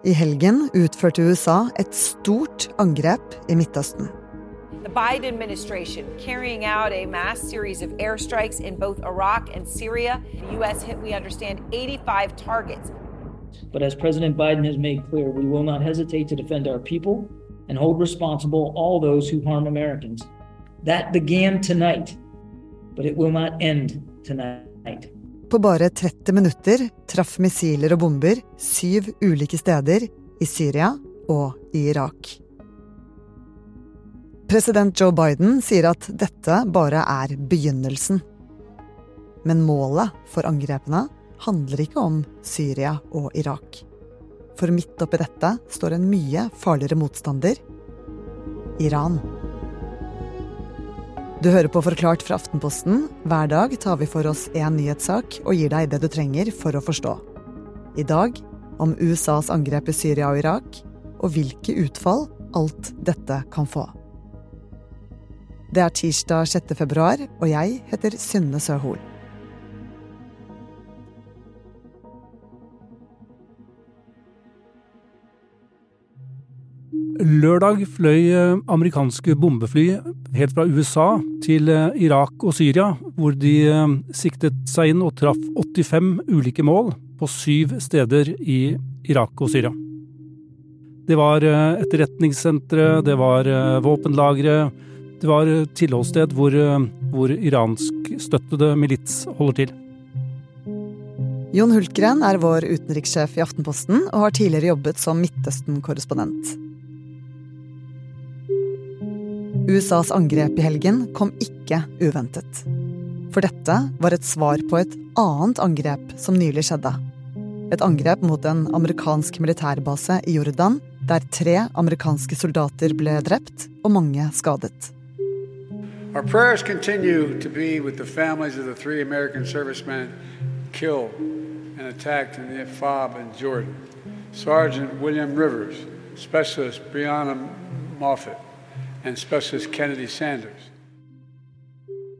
I helgen utførte USA et stort angrep i Midtøsten. The Biden administration carrying out a mass series of airstrikes in both Iraq and Syria. The U.S. hit, we understand, 85 targets. But as President Biden has made clear, we will not hesitate to defend our people and hold responsible all those who harm Americans. That began tonight, but it will not end tonight. På bare 30 minutter traff missiler og bomber syv ulike steder i Syria og i Irak. President Joe Biden sier at dette bare er begynnelsen. Men målet for angrepene handler ikke om Syria og Irak. For midt oppi dette står en mye farligere motstander Iran. Du hører på Forklart fra Aftenposten. Hver dag tar vi for oss én nyhetssak og gir deg det du trenger for å forstå. I dag om USAs angrep i Syria og Irak, og hvilke utfall alt dette kan få. Det er tirsdag 6. februar, og jeg heter Synne Søhol. Lørdag fløy eh, amerikanske bombefly helt fra USA til eh, Irak og Syria, hvor de eh, siktet seg inn og traff 85 ulike mål på syv steder i Irak og Syria. Det var etterretningssentre, det var våpenlagre, det var tilholdssted hvor, hvor iranskstøttede milits holder til. Jon Hultgren er vår utenrikssjef i Aftenposten og har tidligere jobbet som Midtøsten-korrespondent. USAs angrep i helgen kom ikke uventet. For dette var et svar på et annet angrep som nylig skjedde. Et angrep mot en amerikansk militærbase i Jordan, der tre amerikanske soldater ble drept og mange skadet. Our prayers continue to be with the families of the three American servicemen killed and attacked in the Fob in Jordan. Sergeant William Rivers, Specialist Brianna Moffitt,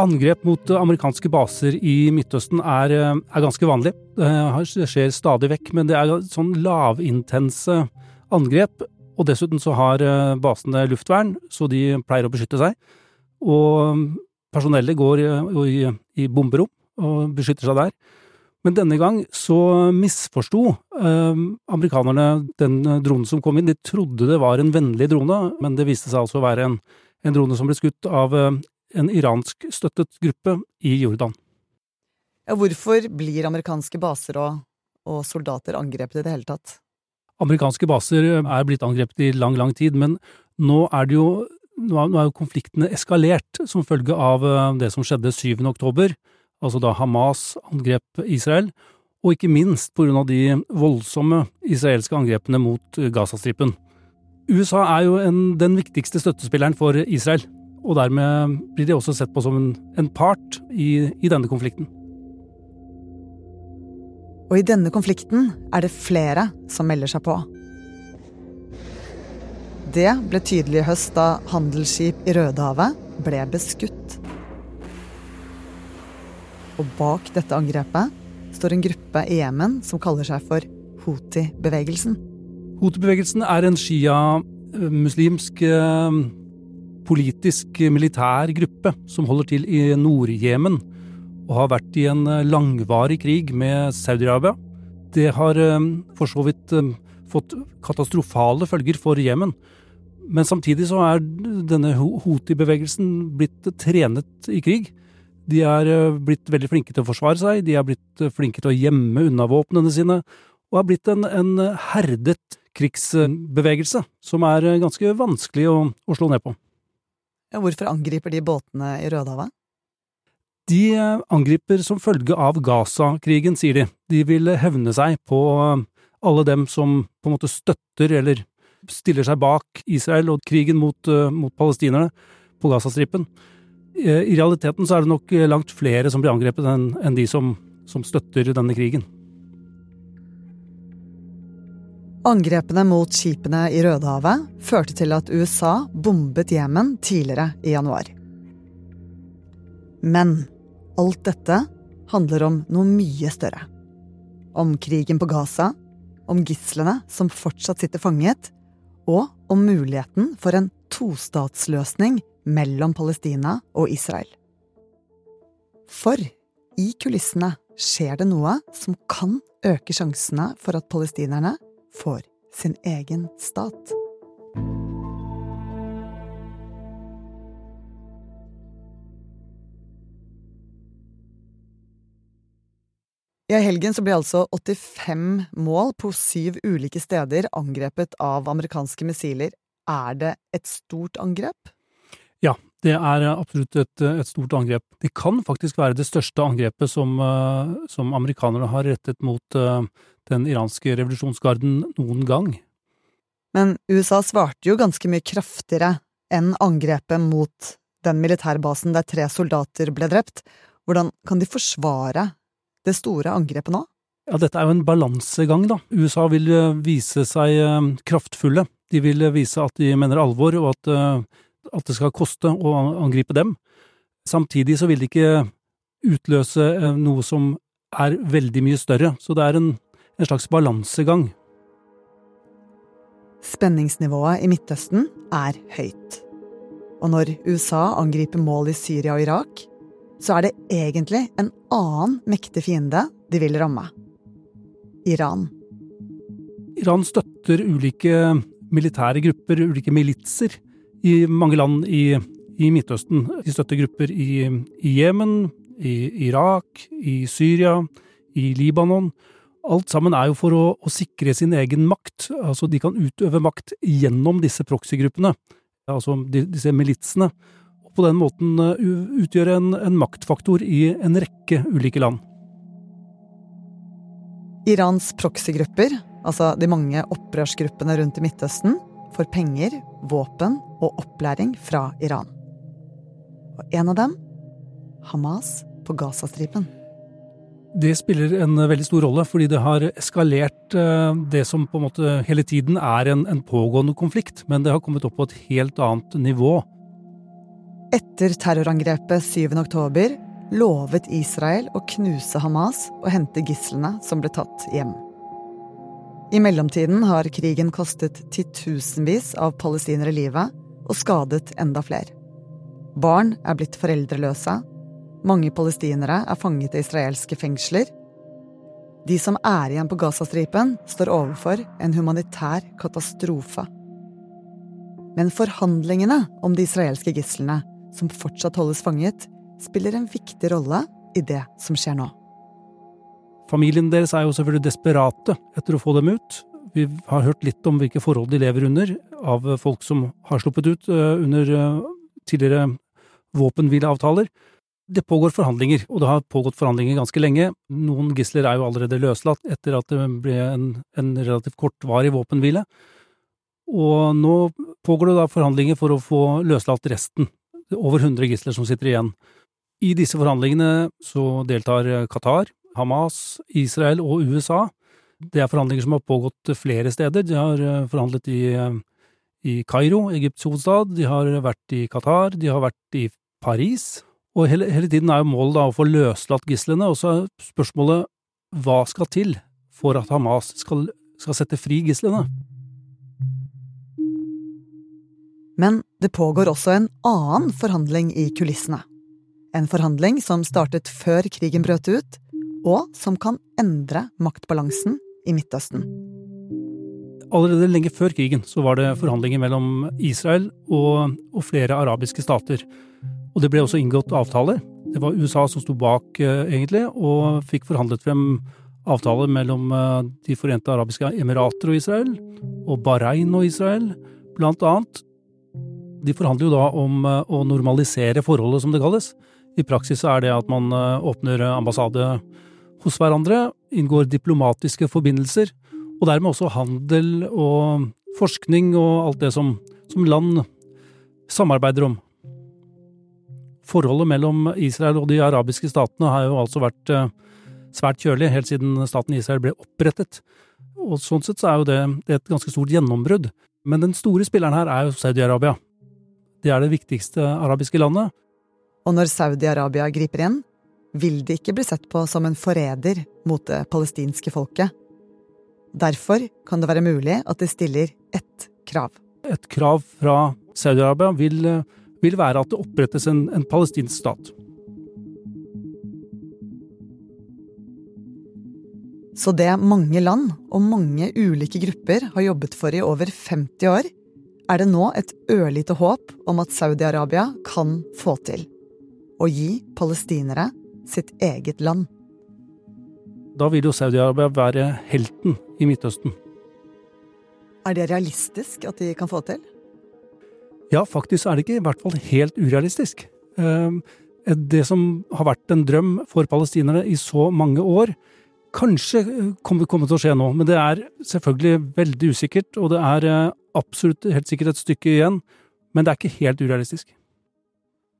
Angrep mot amerikanske baser i Midtøsten er, eh, er, ganske vanlig. Det skjer stadig vekk, men det er sånn lavintense angrep. Og dessuten så har eh, basene luftvern, så de pleier å beskytte seg. Og personellet går i, i bomberom og beskytter seg der. Men denne gang så misforsto eh, amerikanerne den dronen som kom inn. De trodde det var en vennlig drone, men det viste seg altså å være en, en drone som ble skutt av eh, en iransk støttet gruppe i Jordan. Ja, hvorfor blir amerikanske baser og, og soldater angrepet i det hele tatt? Amerikanske baser er blitt angrepet i lang, lang tid, men nå er det jo nå er jo konfliktene eskalert som følge av eh, det som skjedde 7. oktober altså da Hamas angrep Israel, og ikke minst på grunn av de voldsomme israelske angrepene mot Gazastripen. USA er jo en, den viktigste støttespilleren for Israel, og dermed blir de også sett på som en, en part i, i denne konflikten. Og i denne konflikten er det flere som melder seg på. Det ble tydelig i høst da handelsskip i Rødehavet ble beskutt. Og bak dette angrepet står en gruppe i Jemen som kaller seg for Houthi-bevegelsen. Houthi-bevegelsen er en shia-muslimsk eh, politisk militær gruppe som holder til i Nord-Jemen og har vært i en eh, langvarig krig med Saudi-Arabia. Det har eh, for så vidt fått katastrofale følger for Jemen. Men samtidig så er denne Houthi-bevegelsen blitt trenet i krig. De er eh, blitt veldig flinke til å forsvare seg, de er blitt eh, flinke til å gjemme unna våpnene sine, og har blitt en, en herdet krigsbevegelse som er eh, ganske vanskelig å, å slå ned på. Hvorfor angriper de båtene i Rødehavet? De angriper som følge av Gaza-krigen, sier de. De vil hevne seg på alle dem som på en måte støtter eller stiller seg bak Israel og krigen mot, mot palestinerne på Gazastripen. Eh, I realiteten så er det nok eh, langt flere som blir angrepet enn, de som, som støtter denne krigen. Angrepene mot skipene i Rødehavet førte til at USA bombet Jemen tidligere i januar. Men alt dette handler om noe mye større. Om krigen på Gaza, om gislene som fortsatt sitter fanget, og om muligheten for en tostatsløsning mellom Palestina og Israel. For i kulissene skjer det noe som kan øke sjansene for at palestinerne får sin egen stat. I helgen ble altså 85 mål på syv ulike steder angrepet av amerikanske missiler. Er det et stort angrep? Ja, det er absolutt et, et, stort angrep. Det kan faktisk være det største angrepet som, eh, som amerikanerne har rettet mot uh, den iranske revolusjonsgarden noen gang. Men USA svarte jo ganske mye kraftigere enn angrepet mot den militærbasen der tre soldater ble drept. Hvordan kan de forsvare det store angrepet nå? Ja, dette er jo en balansegang, da. USA vil eh, vise seg eh, kraftfulle. De vil eh, vise at de mener alvor, og at, at det skal koste å angripe dem. Samtidig så vil de ikke utløse noe som er veldig mye større, så det er en, en slags balansegang. Spenningsnivået i Midtøsten er høyt. Og når USA angriper mål i Syria og Irak, så er det egentlig en annen mektig fiende de vil ramme. Iran. Iran støtter ulike militære grupper, ulike militser, i mange land i, i Midtøsten. De støtter grupper i Jemen, i Irak, i Syria, i Libanon. Alt sammen er jo for å, å sikre sin egen makt. Altså, de kan utøve makt gjennom disse proxy-gruppene, altså disse militsene og på den måten eh, utgjøre en, en maktfaktor i en rekke ulike land. Irans proxy-grupper, altså de mange opprørsgruppene rundt i Midtøsten, får penger, våpen og opplæring fra Iran. Og en av dem Hamas på Gazastripen. Det spiller en veldig stor rolle, fordi det har eskalert eh, det som på en måte hele tiden er en, en pågående konflikt, men det har kommet opp på et helt annet nivå. Etter terrorangrepet 7. oktober lovet Israel å knuse Hamas og hente gislene som ble tatt hjem. I mellomtiden har krigen kostet titusenvis av palestinere livet og skadet enda flere. Barn er blitt foreldreløse. Mange palestinere er fanget i israelske fengsler. De som er igjen på Gazastripen, står overfor en humanitær katastrofe. Men forhandlingene om de israelske gislene som fortsatt holdes fanget, spiller en viktig rolle i det som skjer nå. Familien deres er jo selvfølgelig desperate etter å få dem ut. Vi har hørt litt om hvilke forhold de lever under, av folk som har sluppet ut eh, under eh, tidligere våpenhvileavtaler. Det pågår forhandlinger, og det har pågått forhandlinger ganske lenge. Noen gisler er jo allerede løslatt etter at det ble en, en relativt kortvarig våpenhvile. Og nå pågår det da forhandlinger for å få løslatt resten Det er over 100 gisler som sitter igjen. I disse forhandlingene så deltar Qatar, Hamas, Israel og USA. Det er forhandlinger som har pågått flere steder. De har eh, forhandlet i, eh, i Kairo, Egypts hovedstad, de har vært i Qatar, de har vært i Paris. Og hele, hele tiden er jo målet da å få løslatt gislene, og så er spørsmålet hva skal til for at Hamas skal, skal sette fri gislene? Men det pågår også en annen forhandling i kulissene. En forhandling som startet før krigen brøt ut, og som kan endre maktbalansen i Midtøsten. Allerede lenge før krigen så var det forhandlinger mellom Israel og, og flere arabiske stater. Og det ble også inngått avtaler. Det var USA som sto bak, eh, egentlig, og fikk forhandlet frem avtaler mellom eh, De forente arabiske emirater og Israel, og Bahrain og Israel, blant annet. De forhandler jo da om eh, å normalisere forholdet, som det kalles. I praksis er det at man åpner ambassade hos hverandre, inngår diplomatiske forbindelser, og dermed også handel og forskning og alt det som, som land samarbeider om. Forholdet mellom Israel og de arabiske statene har jo altså vært eh, svært kjølig helt siden staten Israel ble opprettet. Og sånn sett så er jo det, det er et ganske stort gjennombrudd. Men den store spilleren her er jo Saudi-Arabia. Det er det viktigste arabiske landet. Og når Saudi-Arabia griper inn, vil de ikke bli sett på som en forræder mot det palestinske folket. Derfor kan det være mulig at de stiller ett krav. Et krav fra Saudi-Arabia vil, vil, være at det opprettes en, en palestinsk stat. Så det mange land og mange ulike grupper har jobbet for i over 50 år, er det nå et ørlite håp om at Saudi-Arabia kan få til. Å gi palestinere sitt eget land. Da vil jo Saudi-Arabia være helten i Midtøsten. Er det realistisk at de kan få til? Ja, faktisk er det ikke i hvert fall helt urealistisk. Ehm, det som har vært en drøm for palestinere i så mange år, Kanskje eh, kommer det til å skje nå, men det er selvfølgelig veldig usikkert, og det er eh, absolutt helt sikkert et stykke igjen, men det er ikke helt urealistisk.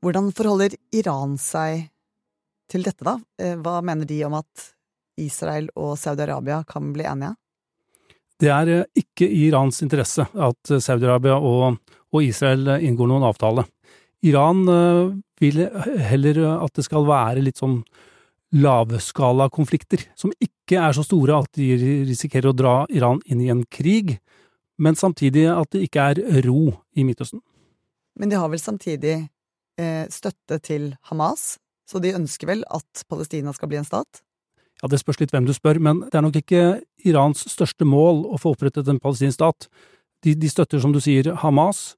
Hvordan forholder Iran seg til dette, da? Eh, hva mener de om at Israel og Saudi-Arabia kan bli enige? Det er ikke i Irans interesse at Saudi-Arabia og, og, Israel inngår noen avtale. Iran vil heller at det skal være litt sånn lavskalakonflikter, som ikke er så store at de risikerer å dra Iran inn i en krig, men samtidig at det ikke er ro i Midtøsten. Men de har vel samtidig eh, støtte til Hamas, så de ønsker vel at Palestina skal bli en stat? Ja, Det spørs litt hvem du spør, men det er nok ikke Irans største mål å få opprettet en palestinsk stat. De, de støtter, som du sier, Hamas,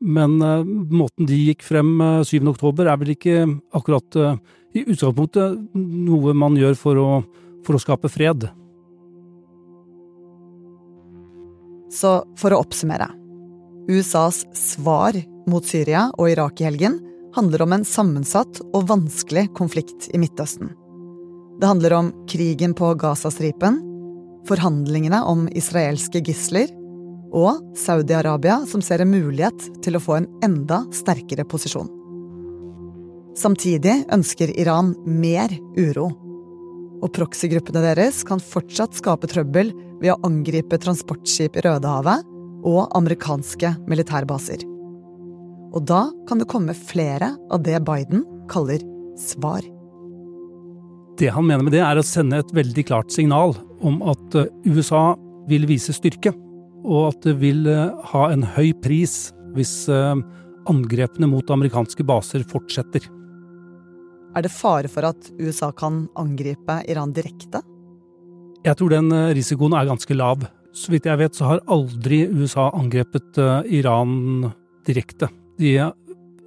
men uh, måten de gikk frem uh, eh, 7. oktober er vel ikke akkurat uh, i utgangspunktet noe man gjør for å, for å skape fred. Så for å oppsummere. USAs svar mot Syria og Irak i helgen handler om en sammensatt og vanskelig konflikt i Midtøsten. Det handler om krigen på Gazastripen, forhandlingene om israelske gisler og Saudi-Arabia som ser en mulighet til å få en enda sterkere posisjon. Samtidig ønsker Iran mer uro. Og proxy-gruppene deres kan fortsatt skape trøbbel ved å angripe transportskip i Rødehavet og amerikanske militærbaser. Og da kan det komme flere av det Biden kaller svar. Det han mener med det, er å sende et veldig klart signal om at eh, USA vil vise styrke, og at det vil eh, ha en høy pris hvis eh, angrepene mot amerikanske baser fortsetter. Er det fare for at USA kan angripe Iran direkte? Jeg tror den risikoen er ganske lav. Så vidt jeg vet, så har aldri USA angrepet Iran direkte. De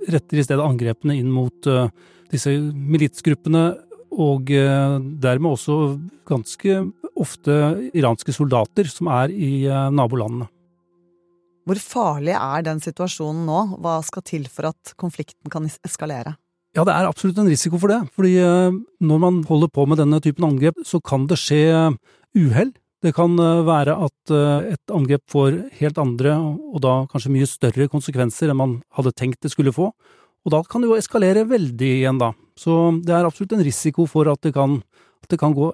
retter i stedet angrepene inn mot eh, disse militsgruppene, og dermed også ganske ofte iranske soldater som er i nabolandene. Hvor farlig er den situasjonen nå? Hva skal til for at konflikten kan eskalere? Ja, det er absolutt en risiko for det. Fordi eh, når man holder på med denne typen angrep, så kan det skje uhell. Det kan eh, være at eh, et angrep får helt andre, og da kanskje mye større konsekvenser enn man hadde tenkt det skulle få. Og da kan det jo eskalere veldig igjen, da. Så det er absolutt en risiko for at det kan, at det kan gå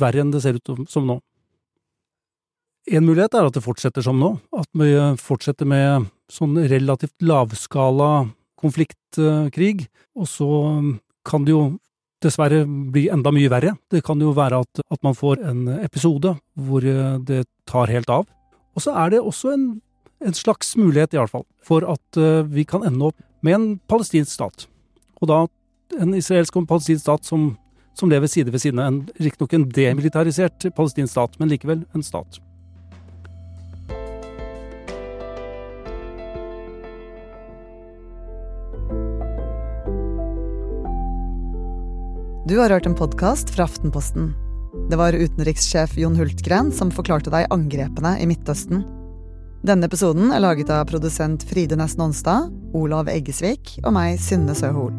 verre enn det ser ut som nå. En mulighet er at det fortsetter som nå, at vi fortsetter med sånn relativt lavskala konfliktkrig, og så kan det jo dessverre bli enda mye verre. Det kan jo være at, at man får en episode hvor eh, det tar helt av. Og så er det også en, en slags mulighet, i hvert fall, for at uh, vi kan ende opp med en palestinsk stat. Og da en israelsk og palestinsk stat som, som lever side ved side. Riktignok en demilitarisert palestinsk stat, men likevel en stat. Du har hørt en podkast fra Aftenposten. Det var utenrikssjef Jon Hultgren som forklarte deg angrepene i Midtøsten. Denne episoden er laget av produsent Fride Næss Nonstad, Olav Eggesvik og meg, Synne Søhol.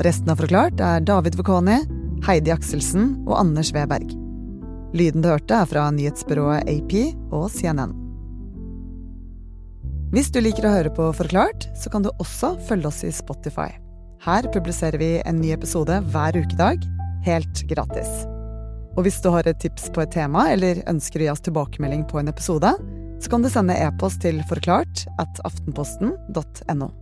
Resten av Forklart er David Vekoni, Heidi Akselsen og Anders Weberg. Lyden du hørte, er fra nyhetsbyrået AP og CNN. Hvis du liker å høre på Forklart, så kan du også følge oss i Spotify. Her publiserer vi en ny episode hver ukedag, helt gratis. Og hvis du har et tips på et tema, eller ønsker å gi oss tilbakemelding på en episode, så kan du sende e-post til forklart at aftenposten.no.